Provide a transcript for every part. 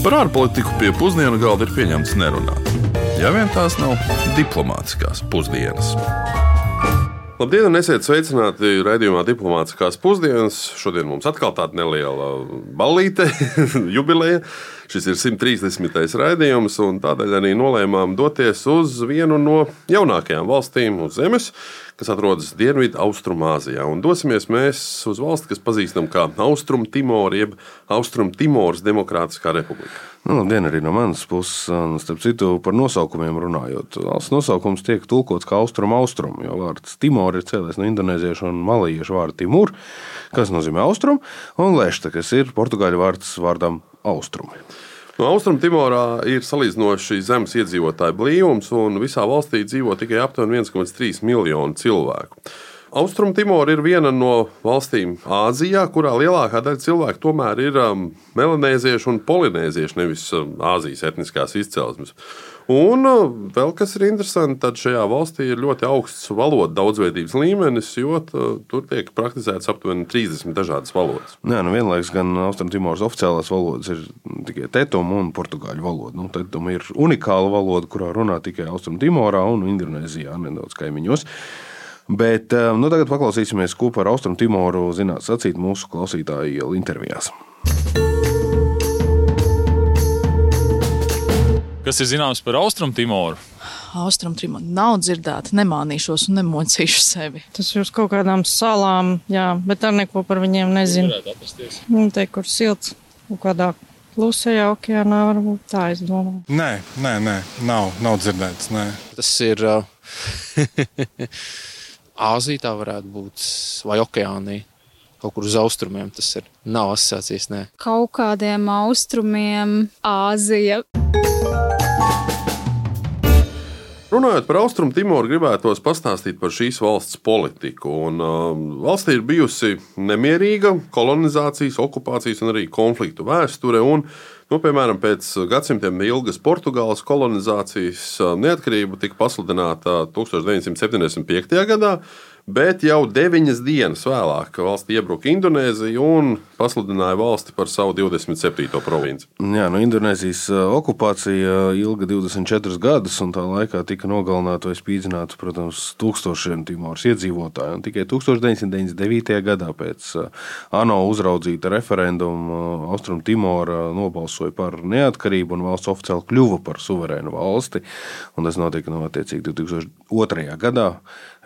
Par ārpolitiku pie pusdienu galda ir pieņemts nerunāt. Ja vien tās nav diplomātiskās pusdienas. Labdien, un esiet sveicināti raidījumā Diplomātiskās pusdienas. Šodien mums atkal tāda neliela ballīte, jubileja. Šis ir 130. raidījums, un tādēļ arī nolēmām doties uz vienu no jaunākajām valstīm uz Zemes, kas atrodas Dienvidu Austrumāzijā. Un dosimies mēs uz valsti, kas pazīstama kā Austrum Timor, jeb Austrum Timoras Demokrātiskā republika. Nu, labdien arī no manas puses. Starp citu, par nosaukumiem runājot. Valsts nosaukums tiek tulkots kā Austrum Austrum, jo vārds Timor ir cēlies no indonēziešu un malīiešu vārda Timur, kas nozīmē austrumu, un Lešta, kas ir portugāļu vārds vārdam austrumi. No Austrumtimorā ir salīdzinoši zems iedzīvotāju blīvums, un visā valstī dzīvo tikai aptuveni 1,3 miljonu cilvēku. Austrumtimora ir viena no valstīm Āzijā, kurā lielākā daļa cilvēku tomēr ir um, melanēzieši un polinēzieši, nevis um, Āzijas etniskās izcelsmes. Un uh, vēl kas ir interesanti, tad šajā valstī ir ļoti augsts valodu daudzveidības līmenis, jo tur tiek praktizēts aptuveni 30 dažādas valodas. Jā, nu vienlaikus gan Austrumtimoras oficiālās valodas ir tikai tetuma un portugāļu valoda. Nu, tetuma ir unikāla valoda, kurā runā tikai Austrumtimorā un Indonēzijā nedaudz kaimiņos. Bet nu, tagad paklausīsimies, ko par Austrumu Timoru zināt sacīt mūsu klausītāju intervijās. Kas ir zināms par Austrumu Timoru? Austrum Timoru nav dzirdēta, nemānīšos un nemocīšu sevi. Tas ir uz kaut kādām salām, jā, bet ar neko par viņiem nezinu. Nu, te, kur silts, kaut kādā klusajā okeānā varbūt tā es domāju. Nē, nē, nē nav, nav dzirdēts. Nē. Tas ir uh, Āzija, tā varētu būt, vai Okeānija. Kaut kur uz austrumiem tas ir. Nav asociācijas, nē. Kaut kādiem austrumiem, Āzija. Runājot par Austrumu Timoru, gribētos pastāstīt par šīs valsts politiku. Un, um, valstī ir bijusi nemierīga kolonizācijas, okupācijas un arī konfliktu vēsture. Un, nu, piemēram, pēc gadsimtiem ilgas Portugāles kolonizācijas uh, neatkarība tika pasludināta 1975. gadā. Bet jau deviņas dienas vēlāk valsts iebruka Indonēzija un pasludināja valsti par savu 27. provinci. Jā, no Indonēzijas okupācija ilga 24 gadus, un tā laikā tika nogalināti vai spīdzināti, protams, tūkstošiem Timoras iedzīvotāju. Un tikai 1999. gadā pēc ANO uzraudzīta referenduma Austrum Timora nobalsoja par neatkarību, un valsts oficiāli kļuva par suverēnu valsti. Un tas notika no attiecīgi 2002. gadā.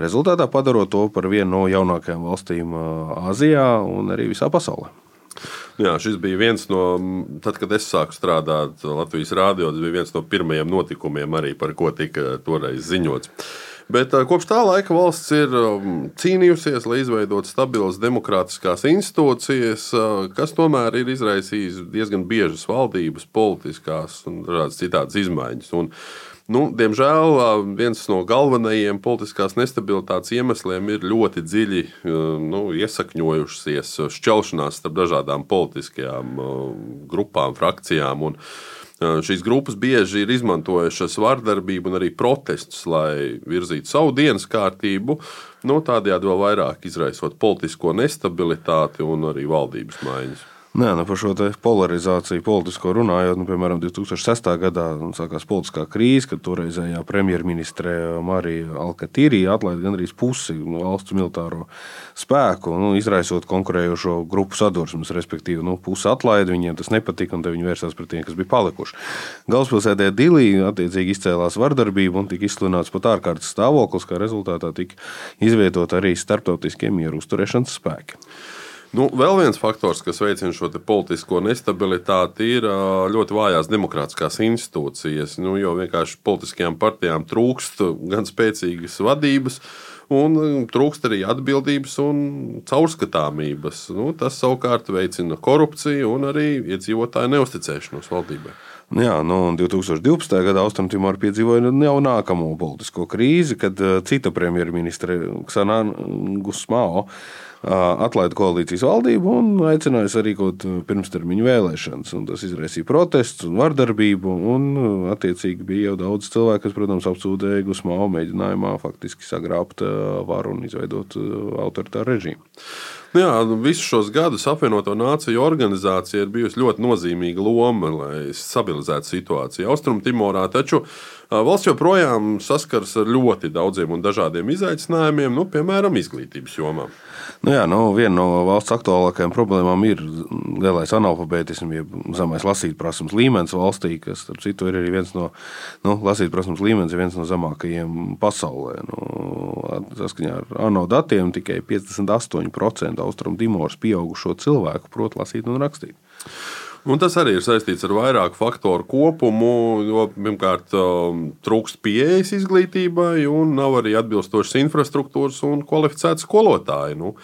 Rezultātā padarot to par vienu no jaunākajām valstīm Āzijā un arī visā pasaulē. Jā, šis bija viens no, tad, kad es sāku strādāt Latvijas rādio, tas bija viens no pirmajiem notikumiem, arī par ko tika toreiz ziņots. Bet kopš tā laika valsts ir cīnījusies, lai izveidotu stabilas demokrātiskās institūcijas, kas tomēr ir izraisījis diezgan biežas valdības, politiskās un citādas izmaiņas. Un Nu, diemžēl viens no galvenajiem politiskās nestabilitātes iemesliem ir ļoti dziļi nu, iesakņojušies šķelšanās starp dažādām politiskajām grupām, frakcijām. Un, Šīs grupas bieži ir izmantojušas vardarbību un arī protestus, lai virzītu savu dienas kārtību, nu, tādējādi vēl vairāk izraisot politisko nestabilitāti un arī valdības maiņas. Nē, nu par šo polarizāciju politisko runājot, nu, piemēram, 2006. gadā sākās politiskā krīze, kad toreizējā premjerministre Marija Alkatīrija atlaida gandrīz pusi valsts militāro spēku, nu, izraisot konkurējošo grupu sadursmes. Respektīvi, nu, pusi atlaida, viņiem tas nepatika, un viņi vērsās pret tiem, kas bija palikuši. Galvaspilsētē Dilī attiecīgi izcēlās vardarbība un tika izsludināts pat ārkārtas stāvoklis, kā rezultātā tika izvietot arī starptautiskie mieru uzturēšanas spēki. Nu, vēl viens faktors, kas veicina šo politisko nestabilitāti, ir ļoti vājās demokrātiskās institūcijas. Nu, jo vienkārši politiskajām partijām trūkst gan spēcīgas vadības, un trūkst arī atbildības un caurskatāmības. Nu, tas savukārt veicina korupciju un arī iedzīvotāju neusticēšanos valdībai. Jā, nu, 2012. gadā Austrumtimor piedzīvoja jau nākamo politisko krīzi, kad cita premjerministre Ksana Gusmao atlaida koalīcijas valdību un aicināja sarīkot pirmstermiņu vēlēšanas. Un tas izraisīja protestus un vardarbību. Un, attiecīgi, bija jau daudz cilvēku, kas, protams, apsūdzēja Gusmāu mēģinājumā faktiski sagrābt varu un izveidot autoritāru režīmu. Nu jā, nu, visus šos gadus apvienoto nāciju organizācija ir bijusi ļoti nozīmīga loma, lai stabilizētu situāciju Austrumtimorā. Taču valsts joprojām saskaras ar ļoti daudziem un dažādiem izaicinājumiem, nu, piemēram, izglītības jomā. Nu jā, nu, viena no valsts aktuālākajām problēmām ir lielais analfabētisms, jeb zemais lasīt prasības līmenis valstī, kas, starp citu, ir arī viens no nu, lasīt prasības līmenis, viens no zemākajiem pasaulē. Nu, saskaņā ar ANO datiem tikai 58% austrumu Timoras pieaugušo cilvēku prot lasīt un rakstīt. Un tas arī ir saistīts ar vairāku faktoru kopumu. Jo, pirmkārt, um, trūkst pieejas izglītībai, un nav arī atbilstošas infrastruktūras un kvalificēti skolotāji. Nu,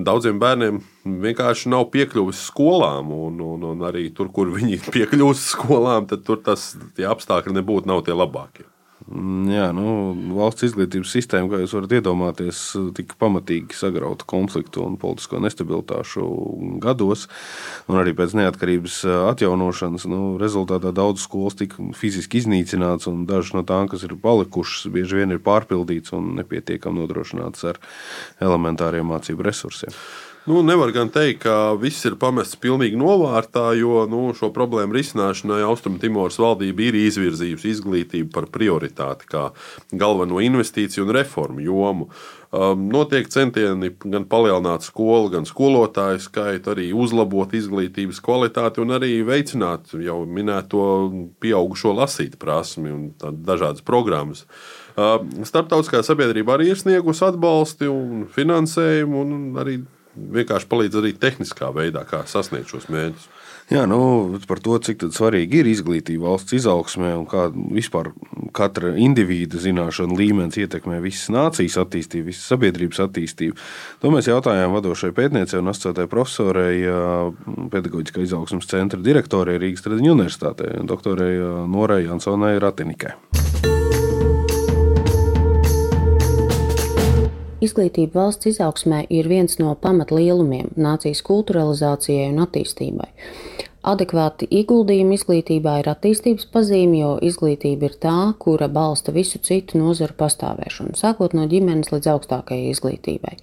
daudziem bērniem vienkārši nav piekļuvis skolām, un, un, un arī tur, kur viņi piekļūst skolām, tad tur tas apstākļi nebūtu tie labākie. Mm, jā, nu, valsts izglītības sistēma, kā jūs varat iedomāties, tika pamatīgi sagrauta konfliktu un politisko nestabilitāšu gados. Un arī pēc neatkarības atjaunošanas nu, rezultātā daudzas skolas tika fiziski iznīcināts, un dažas no tām, kas ir palikušas, bieži vien ir pārpildītas un nepietiekami nodrošinātas ar elementāriem mācību resursiem. Nu, nevar gan teikt, ka viss ir pamests pilnīgi novārtā, jo nu, šo problēmu risināšanai Austrumtimoras valdība ir izvirzījusi izglītību par prioritāti, kā galveno investīciju un reformu jomu. Um, notiek centieni gan palielināt skolu, gan skolotāju skaitu, arī uzlabot izglītības kvalitāti un arī veicināt jau minēto pieaugušo lasīt prasmi un dažādas programmas. Uh, starptautiskā sabiedrība arī ir sniegusi atbalstu un finansējumu un arī vienkārši palīdz arī tehniskā veidā, kā sasniegt šos mērķus. Jā, nu, par to, cik svarīgi ir izglītība valsts izaugsmē un kā vispār katra indivīda zināšanu līmenis ietekmē visas nācijas attīstību, visas sabiedrības attīstību. To mēs jautājām vadošai pētniecei un asociētai profesorei, pedagoģiskā izaugsmas centra direktorei Rīgas Tradiņu universitātē, doktorei Norei Jansonai Ratinikai. Izglītība valsts izaugsmē ir viens no pamatlielumiem nācijas kulturalizācijai un attīstībai. Adekvāti ieguldījumi izglītībā ir attīstības pazīme, jo izglītība ir tā, kura balsta visu citu nozaru pastāvēšanu, sākot no ģimenes līdz augstākajai izglītībai.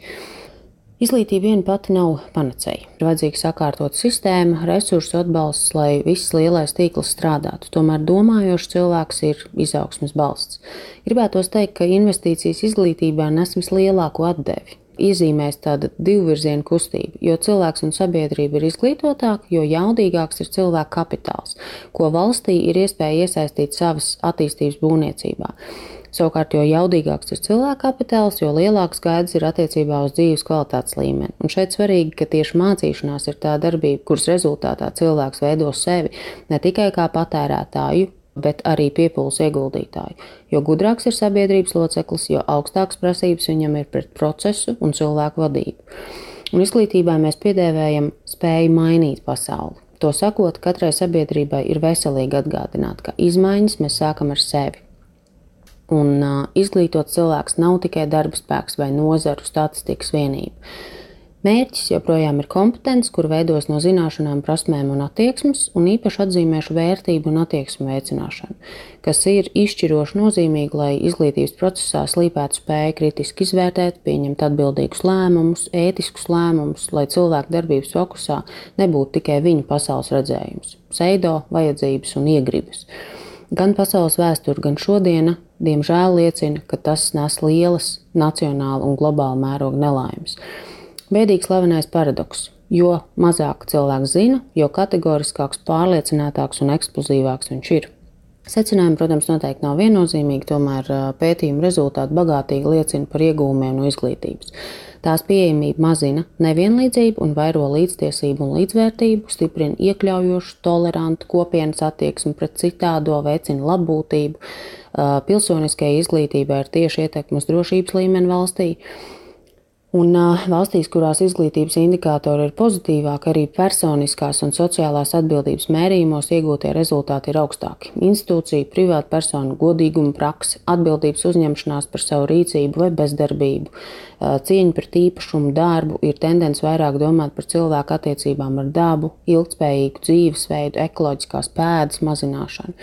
Izglītība viena pati nav panacēja. Ir vajadzīga sakārtot sistēma, resursu atbalsts, lai viss lielais tīkls strādātu. Tomēr domājošs cilvēks ir izaugsmes balsts. Gribētos teikt, ka investīcijas izglītībā nes vislielāko atdevi. Iezīmēs tāda divvirziena kustība, jo cilvēks un sabiedrība ir izglītotāki, jo jaudīgāks ir cilvēka kapitāls, ko valstī ir iespēja iesaistīt savas attīstības būvniecībā. Savukārt, jo jaudīgāks ir cilvēka kapitāls, jo lielāks gaidis ir attiecībā uz dzīves kvalitātes līmeni. Un šeit svarīgi, ka tieši mācīšanās ir tā darbība, kuras rezultātā cilvēks veido sevi ne tikai kā patērētāju, bet arī piepūles ieguldītāju. Jo gudrāks ir sabiedrības loceklis, jo augstākas prasības viņam ir pret procesu un cilvēku vadību. Un izglītībā mēs piedēvējam spēju mainīt pasauli. To sakot, katrai sabiedrībai ir veselīgi atgādināt, ka izmaiņas mēs sākam ar sevi. Un uh, izglītot cilvēks nav tikai darba spēks vai nozaru statistikas vienība. Mērķis joprojām ir kompetence, kur veidos no zināšanām, prasmēm un attieksmes, un īpaši atzīmēšu vērtību un attieksmu veicināšanu, kas ir izšķiroši nozīmīgi, lai izglītības procesā slīpētu spēju kritiski izvērtēt, pieņemt atbildīgus lēmumus, ētiskus lēmumus, lai cilvēku darbības fokusā nebūtu tikai viņu pasaules redzējums, pseido, vajadzības un iegribas. Gan pasaules vēsture, gan šodiena diemžēl liecina, ka tas nes lielas nacionāla un globāla mēroga nelaimes. Bēdīgs slavenais paradoks. Jo mazāk cilvēks zina, jo kategoriskāks, pārliecinātāks un eksplozīvāks viņš ir. Secinājumi, protams, noteikti nav viennozīmīgi, tomēr pētījuma rezultāti bagātīgi liecina par iegūmiem no izglītības. Tās pieejamība mazina nevienlīdzību un vairo līdztiesību un līdzvērtību, stiprina iekļaujošu, tolerantu kopienas attieksmi pret citādo, veicina labbūtību, pilsoniskajai izglītībai ir tieši ietekme uz drošības līmeni valstī. Un valstīs, kurās izglītības indikātori ir pozitīvāki, arī personiskās un sociālās atbildības mērījumos iegūtie rezultāti ir augstāki. Institūcija, privāta persona, godīguma praksa, atbildības uzņemšanās par savu rīcību vai bezdarbību, cieņa pret īpašumu, darbu, ir tendence vairāk domāt par cilvēku attiecībām ar dabu, ilgspējīgu dzīvesveidu, ekoloģiskās pēdas mazināšanu.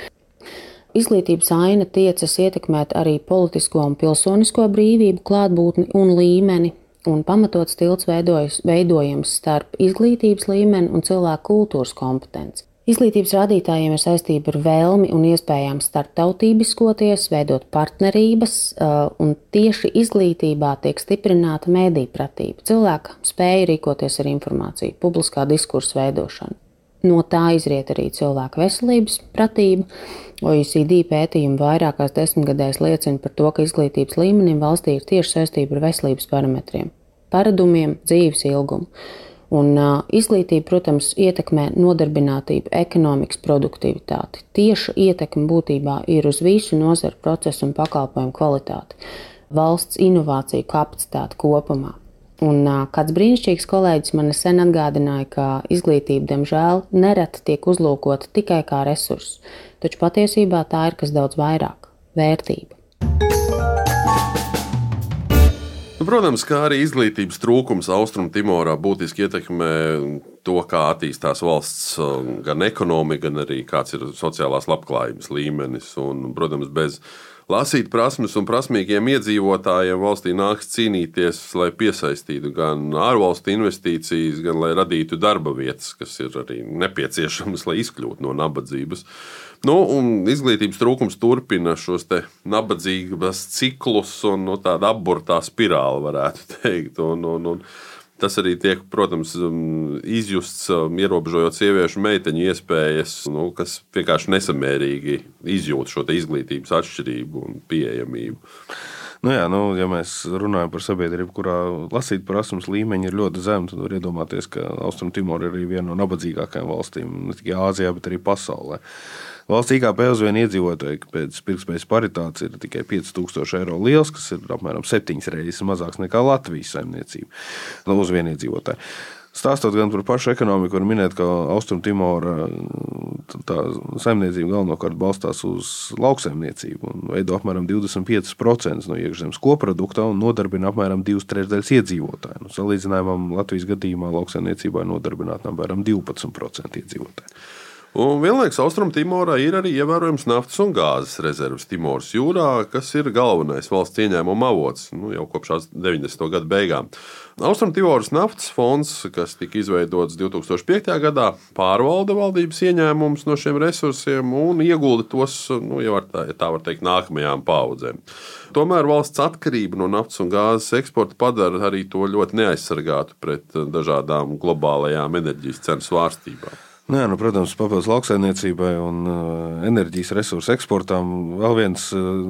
Izglītības aina tiecas ietekmēt arī politisko un pilsonisko brīvību, klātbūtni un līmeni, un pamatots tilts veidojas, veidojams starp izglītības līmeni un cilvēku kultūras kompetenci. Izglītības rādītājiem ir saistība ar vēlmi un iespējām starptautībiskoties, veidot partnerības, un tieši izglītībā tiek stiprināta mēdīņu pratība, cilvēka spēja rīkoties ar informāciju, publiskā diskursa veidošana. No tā izriet arī cilvēka veselības pratība. OECD pētījumi vairākās desmitgadēs liecina par to, ka izglītības līmenim valstī ir tieši saistība ar veselības parametriem, paradumiem, dzīves ilgumu. Un, uh, izglītība, protams, ietekmē nodarbinātību, ekonomikas produktivitāti. Tieša ietekme būtībā ir uz visu nozaru procesu un pakalpojumu kvalitāti, valsts inovāciju kapacitāti kopumā. Un kāds brīnišķīgs kolēģis man sen atgādināja, ka izglītība, diemžēl, nereti tiek uzlūkota tikai kā resurss, taču patiesībā tā ir kas daudz vairāk - vērtība. Nu, protams, kā arī izglītības trūkums Austrumtimorā būtiski ietekmē to, kā attīstās valsts gan ekonomika, gan arī kāds ir sociālās labklājības līmenis. Un, protams, bez lasīt prasmes un prasmīgiem iedzīvotājiem valstī nāks cīnīties, lai piesaistītu gan ārvalstu investīcijas, gan lai radītu darba vietas, kas ir arī nepieciešamas, lai izkļūtu no nabadzības. Nu, izglītības trūkums turpina šos nabadzības ciklus un nu, tādu aburtā spirāli, varētu teikt. Un, un, un, Tas arī tiek, protams, um, izjusts um, ierobežojot sieviešu meiteņu iespējas, nu, kas vienkārši nesamērīgi izjūt šo izglītības atšķirību un pieejamību. Nu jā, nu, ja mēs runājam par sabiedrību, kurā lasīt prasības līmeņi ir ļoti zemi, tad var iedomāties, ka Austrumtimora ir arī viena no nabadzīgākajām valstīm ne tikai Āzijā, bet arī pasaulē. Valsts IKP uz vienu iedzīvotāju pēc pirktspējas paritātes ir tikai 5000 eiro liels, kas ir apmēram 7 reizes mazāks nekā Latvijas saimniecība nu, uz vienu iedzīvotāju. Stāstot gan par pašu ekonomiku, var minēt, ka Austrumtimora saimniecība galvenokārt balstās uz lauksaimniecību un veido apmēram 25% no iekšzemes koprodukta un nodarbina apmēram 2 trešdaļas iedzīvotāju. Nu, salīdzinājumam Latvijas gadījumā lauksaimniecībā ir nodarbināta apmēram 12% iedzīvotāju. Un vienlaikus Austrumtimorā ir arī ievērojams naftas un gāzes rezerves Timoras jūrā, kas ir galvenais valsts ieņēmuma avots nu, jau kopš 90. gada beigām. Austrumtimoras naftas fonds, kas tika izveidots 2005. gadā, pārvalda valdības ieņēmumus no šiem resursiem un iegulda tos, nu, ja tā, ja tā var teikt, nākamajām paudzēm. Tomēr valsts atkarība no naftas un gāzes eksporta padara arī to ļoti neaizsargātu pret dažādām globālajām enerģijas cenu svārstībām. Jā, nu, protams, papildus lauksaimniecībai un uh, enerģijas resursu eksportām vēl viens uh,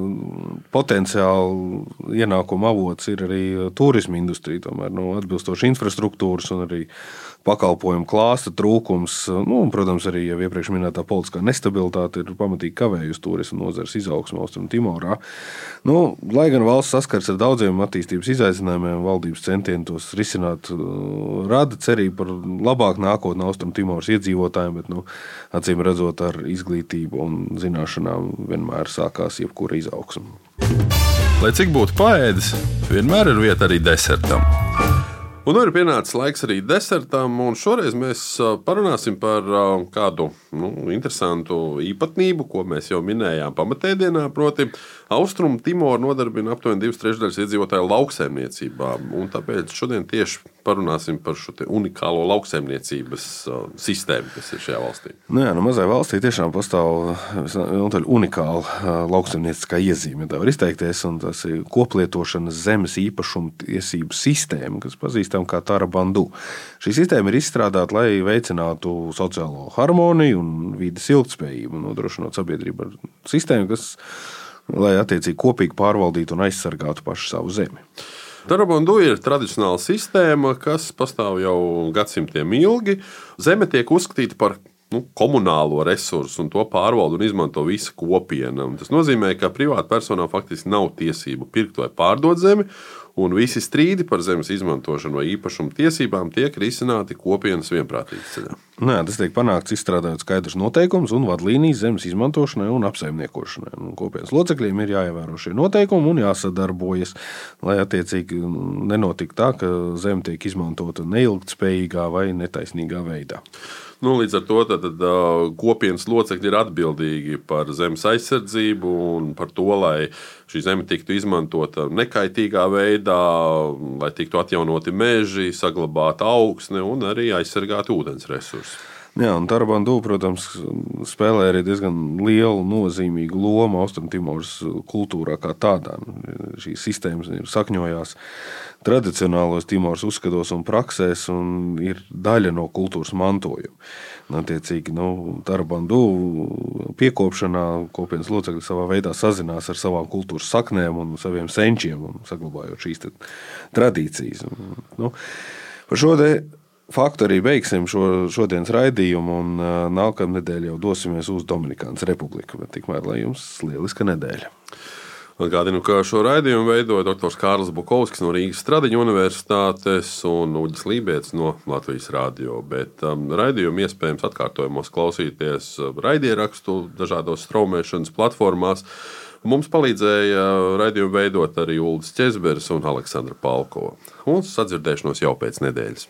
potenciāls ienākuma avots ir arī uh, turisma industrija. Tomēr nu, atbilstoši infrastruktūras un arī pakalpojumu klāsta trūkums, nu, un, protams, arī jau iepriekš minētā politiskā nestabilitāte ir pamatīgi kavējusi turismu nozares izaugsmu Austrum Timorā. Nu, lai gan valsts saskars ar daudziem attīstības izaicinājumiem, valdības centieni tos risināt rada cerību par labāku nākotni Austrum Timoras iedzīvotājiem, bet, nu, acīm redzot, ar izglītību un zināšanām vienmēr sākās jebkura izaugsme. Lai cik būtu paēdis, vienmēr ir vieta arī desertam. Un ir pienācis laiks arī desertam, un šoreiz mēs parunāsim par kādu nu, interesantu īpatnību, ko mēs jau minējām pamatēdienā. Proti, Austrumu Timoru nodarbina aptuveni divas trešdaļas iedzīvotāju lauksaimniecībā. Tāpēc šodien tieši parunāsim par šo unikālo lauksaimniecības sistēmu, kas ir šajā valstī. Nu jā, nu mazai valstī tiešām pastāv unikāla lauksaimnieciskā iezīme, tā var izteikties. Tas ir koplietošanas zemes īpašuma tiesību sistēma, kas pazīstama kā Tarabandu. Šī sistēma ir izstrādāta, lai veicinātu sociālo harmoniju un vidas ilgspējību, nodrošinot sabiedrību ar sistēmu, kas lai attiecīgi kopīgi pārvaldītu un aizsargātu pašu savu zemi. Darabondu ir tradicionāla sistēma, kas pastāv jau gadsimtiem ilgi. Zeme tiek uzskatīta par nu, komunālo resursu, un to pārvalda un izmanto visa kopiena. Un tas nozīmē, ka privātpersonām faktiski nav tiesību pirkt vai pārdot zemi, un visi strīdi par zemes izmantošanu vai īpašuma tiesībām tiek risināti kopienas vienprātības ceļā. Nē, tas tiek panākts izstrādājot skaidrus noteikumus un vadlīnijas zemes izmantošanai un apsaimniekošanai. Un kopienas locekļiem ir jāievēro šie noteikumi un jāsadarbojas, lai attiecīgi nenotiktu tā, ka zeme tiek izmantota neilgtspējīgā vai netaisnīgā veidā. Nu, līdz ar to tad, tad, kopienas locekļi ir atbildīgi par zemes aizsardzību un par to, lai šī zeme tiktu izmantota nekaitīgā veidā, lai tiktu atjaunoti meži, saglabāta augsne un arī aizsargāti ūdens resursi. Jā, un Tarbandu, protams, spēlē arī diezgan lielu nozīmīgu lomu Austrumtimoras kultūrā kā tādā. Šīs sistēmas sakņojās tradicionālos Timoras uzskatos un praksēs un ir daļa no kultūras mantojuma. Attiecīgi, nu, Tarbandu piekopšanā kopienas locekļi savā veidā sazinās ar savām kultūras saknēm un saviem senčiem un saglabājot šīs tradīcijas. Nu, par šo faktu arī beigsim šo, šodienas raidījumu, un nākamā nedēļa jau dosimies uz Dominikānas Republiku. Bet tikmēr lai jums lieliska nedēļa! Atgādinu, ka šo raidījumu veidoja dr. Kārlis Bukovskis no Rīgas Stradiņa Universitātes un Uģis Lībijams no Latvijas Rādio. Bet um, raidījumu iespējams atkārtojumos klausīties raidierakstu dažādos straumēšanas platformās. Mums palīdzēja raidījumu veidot arī Ulris Česbergs un Aleksandra Palkova. Un sadzirdēšanos jau pēc nedēļas.